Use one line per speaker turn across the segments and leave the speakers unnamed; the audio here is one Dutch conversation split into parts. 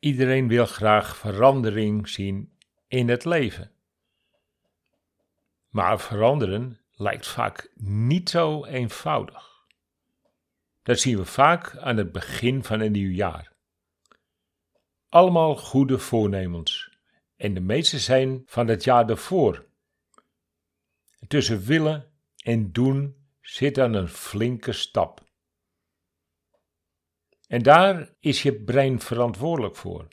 Iedereen wil graag verandering zien in het leven. Maar veranderen lijkt vaak niet zo eenvoudig. Dat zien we vaak aan het begin van een nieuw jaar. Allemaal goede voornemens en de meeste zijn van het jaar daarvoor. Tussen willen en doen zit dan een flinke stap. En daar is je brein verantwoordelijk voor.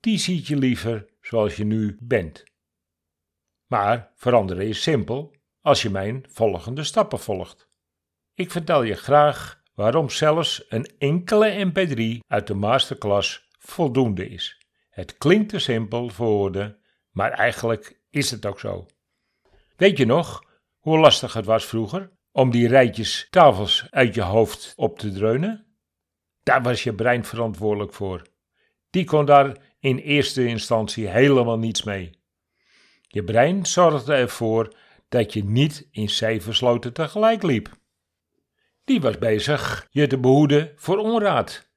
Die ziet je liever zoals je nu bent. Maar veranderen is simpel als je mijn volgende stappen volgt. Ik vertel je graag waarom zelfs een enkele MP3 uit de masterclass voldoende is. Het klinkt te simpel voor woorden, maar eigenlijk is het ook zo. Weet je nog hoe lastig het was vroeger om die rijtjes tafels uit je hoofd op te dreunen? Daar was je brein verantwoordelijk voor. Die kon daar in eerste instantie helemaal niets mee. Je brein zorgde ervoor dat je niet in zeven sloten tegelijk liep. Die was bezig je te behoeden voor onraad.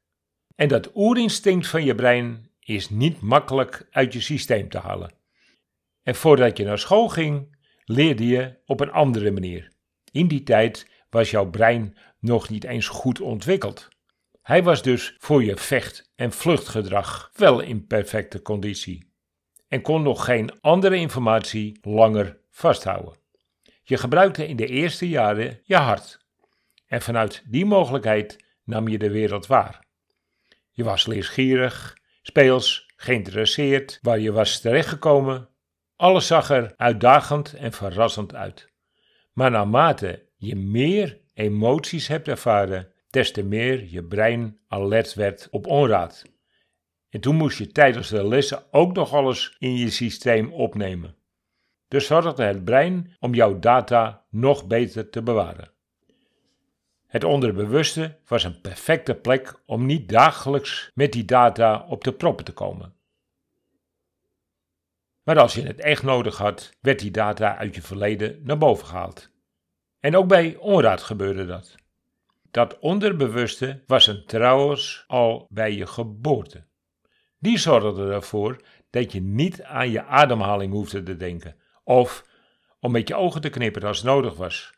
En dat oerinstinct van je brein is niet makkelijk uit je systeem te halen. En voordat je naar school ging, leerde je op een andere manier. In die tijd was jouw brein nog niet eens goed ontwikkeld. Hij was dus voor je vecht- en vluchtgedrag wel in perfecte conditie en kon nog geen andere informatie langer vasthouden. Je gebruikte in de eerste jaren je hart en vanuit die mogelijkheid nam je de wereld waar. Je was leesgierig, speels, geïnteresseerd waar je was terechtgekomen. Alles zag er uitdagend en verrassend uit. Maar naarmate je meer emoties hebt ervaren, des te meer je brein alert werd op onraad. En toen moest je tijdens de lessen ook nog alles in je systeem opnemen. Dus zorgde het brein om jouw data nog beter te bewaren. Het onderbewuste was een perfecte plek om niet dagelijks met die data op de proppen te komen. Maar als je het echt nodig had, werd die data uit je verleden naar boven gehaald. En ook bij onraad gebeurde dat. Dat onderbewuste was een trouwens al bij je geboorte. Die zorgde ervoor dat je niet aan je ademhaling hoefde te denken, of om met je ogen te knipperen als nodig was,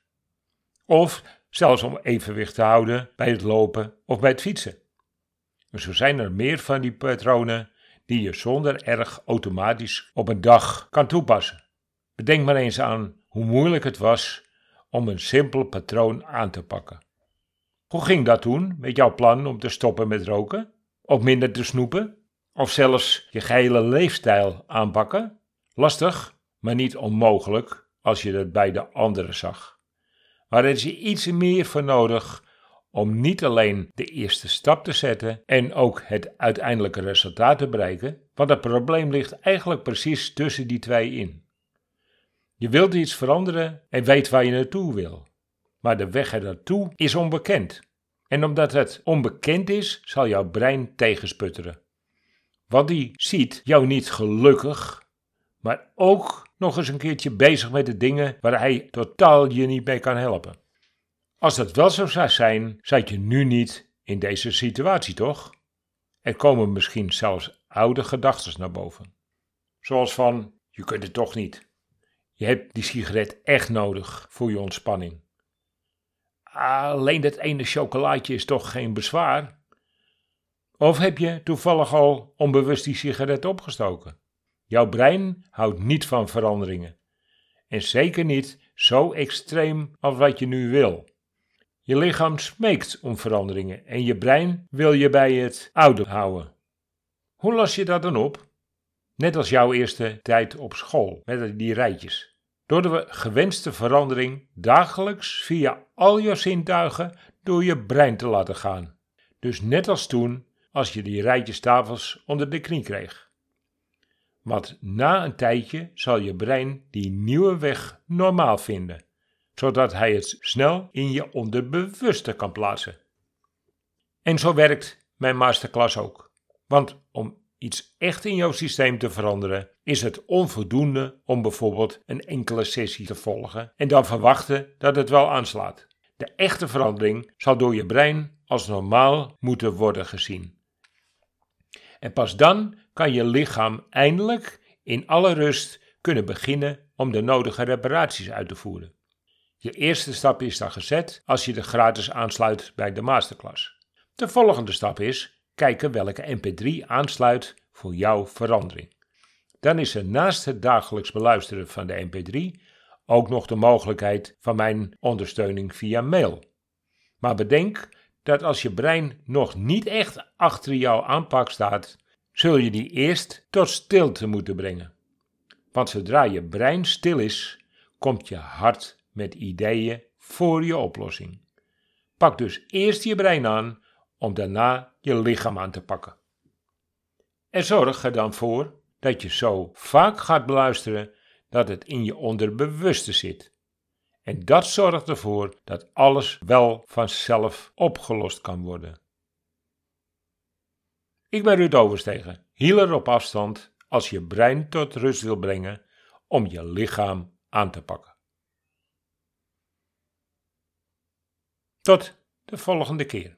of zelfs om evenwicht te houden bij het lopen of bij het fietsen. En zo zijn er meer van die patronen die je zonder erg automatisch op een dag kan toepassen. Bedenk maar eens aan hoe moeilijk het was om een simpel patroon aan te pakken. Hoe ging dat toen met jouw plan om te stoppen met roken? Of minder te snoepen? Of zelfs je gehele leefstijl aanpakken? Lastig, maar niet onmogelijk als je het bij de anderen zag. Maar er is iets meer voor nodig om niet alleen de eerste stap te zetten en ook het uiteindelijke resultaat te bereiken, want het probleem ligt eigenlijk precies tussen die twee in. Je wilt iets veranderen en weet waar je naartoe wil, maar de weg ernaartoe is onbekend. En omdat het onbekend is, zal jouw brein tegensputteren. Want die ziet jou niet gelukkig, maar ook nog eens een keertje bezig met de dingen waar hij totaal je niet mee kan helpen. Als dat wel zo zou zijn, zat je nu niet in deze situatie, toch? Er komen misschien zelfs oude gedachten naar boven. Zoals van, je kunt het toch niet. Je hebt die sigaret echt nodig voor je ontspanning. Alleen dat ene chocolaatje is toch geen bezwaar? Of heb je toevallig al onbewust die sigaret opgestoken? Jouw brein houdt niet van veranderingen. En zeker niet zo extreem als wat je nu wil. Je lichaam smeekt om veranderingen en je brein wil je bij het oude houden. Hoe los je dat dan op? Net als jouw eerste tijd op school met die rijtjes. Door de gewenste verandering dagelijks via al je zintuigen door je brein te laten gaan. Dus net als toen als je die rijtjes tafels onder de knie kreeg. Want na een tijdje zal je brein die nieuwe weg normaal vinden zodat hij het snel in je onderbewuste kan plaatsen. En zo werkt mijn masterclass ook. Want om iets echt in jouw systeem te veranderen, is het onvoldoende om bijvoorbeeld een enkele sessie te volgen en dan verwachten dat het wel aanslaat. De echte verandering zal door je brein als normaal moeten worden gezien. En pas dan kan je lichaam eindelijk in alle rust kunnen beginnen om de nodige reparaties uit te voeren. Je eerste stap is dan gezet als je de gratis aansluit bij de masterclass. De volgende stap is kijken welke MP3 aansluit voor jouw verandering. Dan is er naast het dagelijks beluisteren van de MP3 ook nog de mogelijkheid van mijn ondersteuning via mail. Maar bedenk dat als je brein nog niet echt achter jouw aanpak staat, zul je die eerst tot stilte moeten brengen. Want zodra je brein stil is, komt je hart met ideeën voor je oplossing. Pak dus eerst je brein aan om daarna je lichaam aan te pakken. En zorg er dan voor dat je zo vaak gaat beluisteren dat het in je onderbewuste zit. En dat zorgt ervoor dat alles wel vanzelf opgelost kan worden. Ik ben Ruud Overstegen, healer op afstand als je brein tot rust wil brengen om je lichaam aan te pakken. Tot de volgende keer.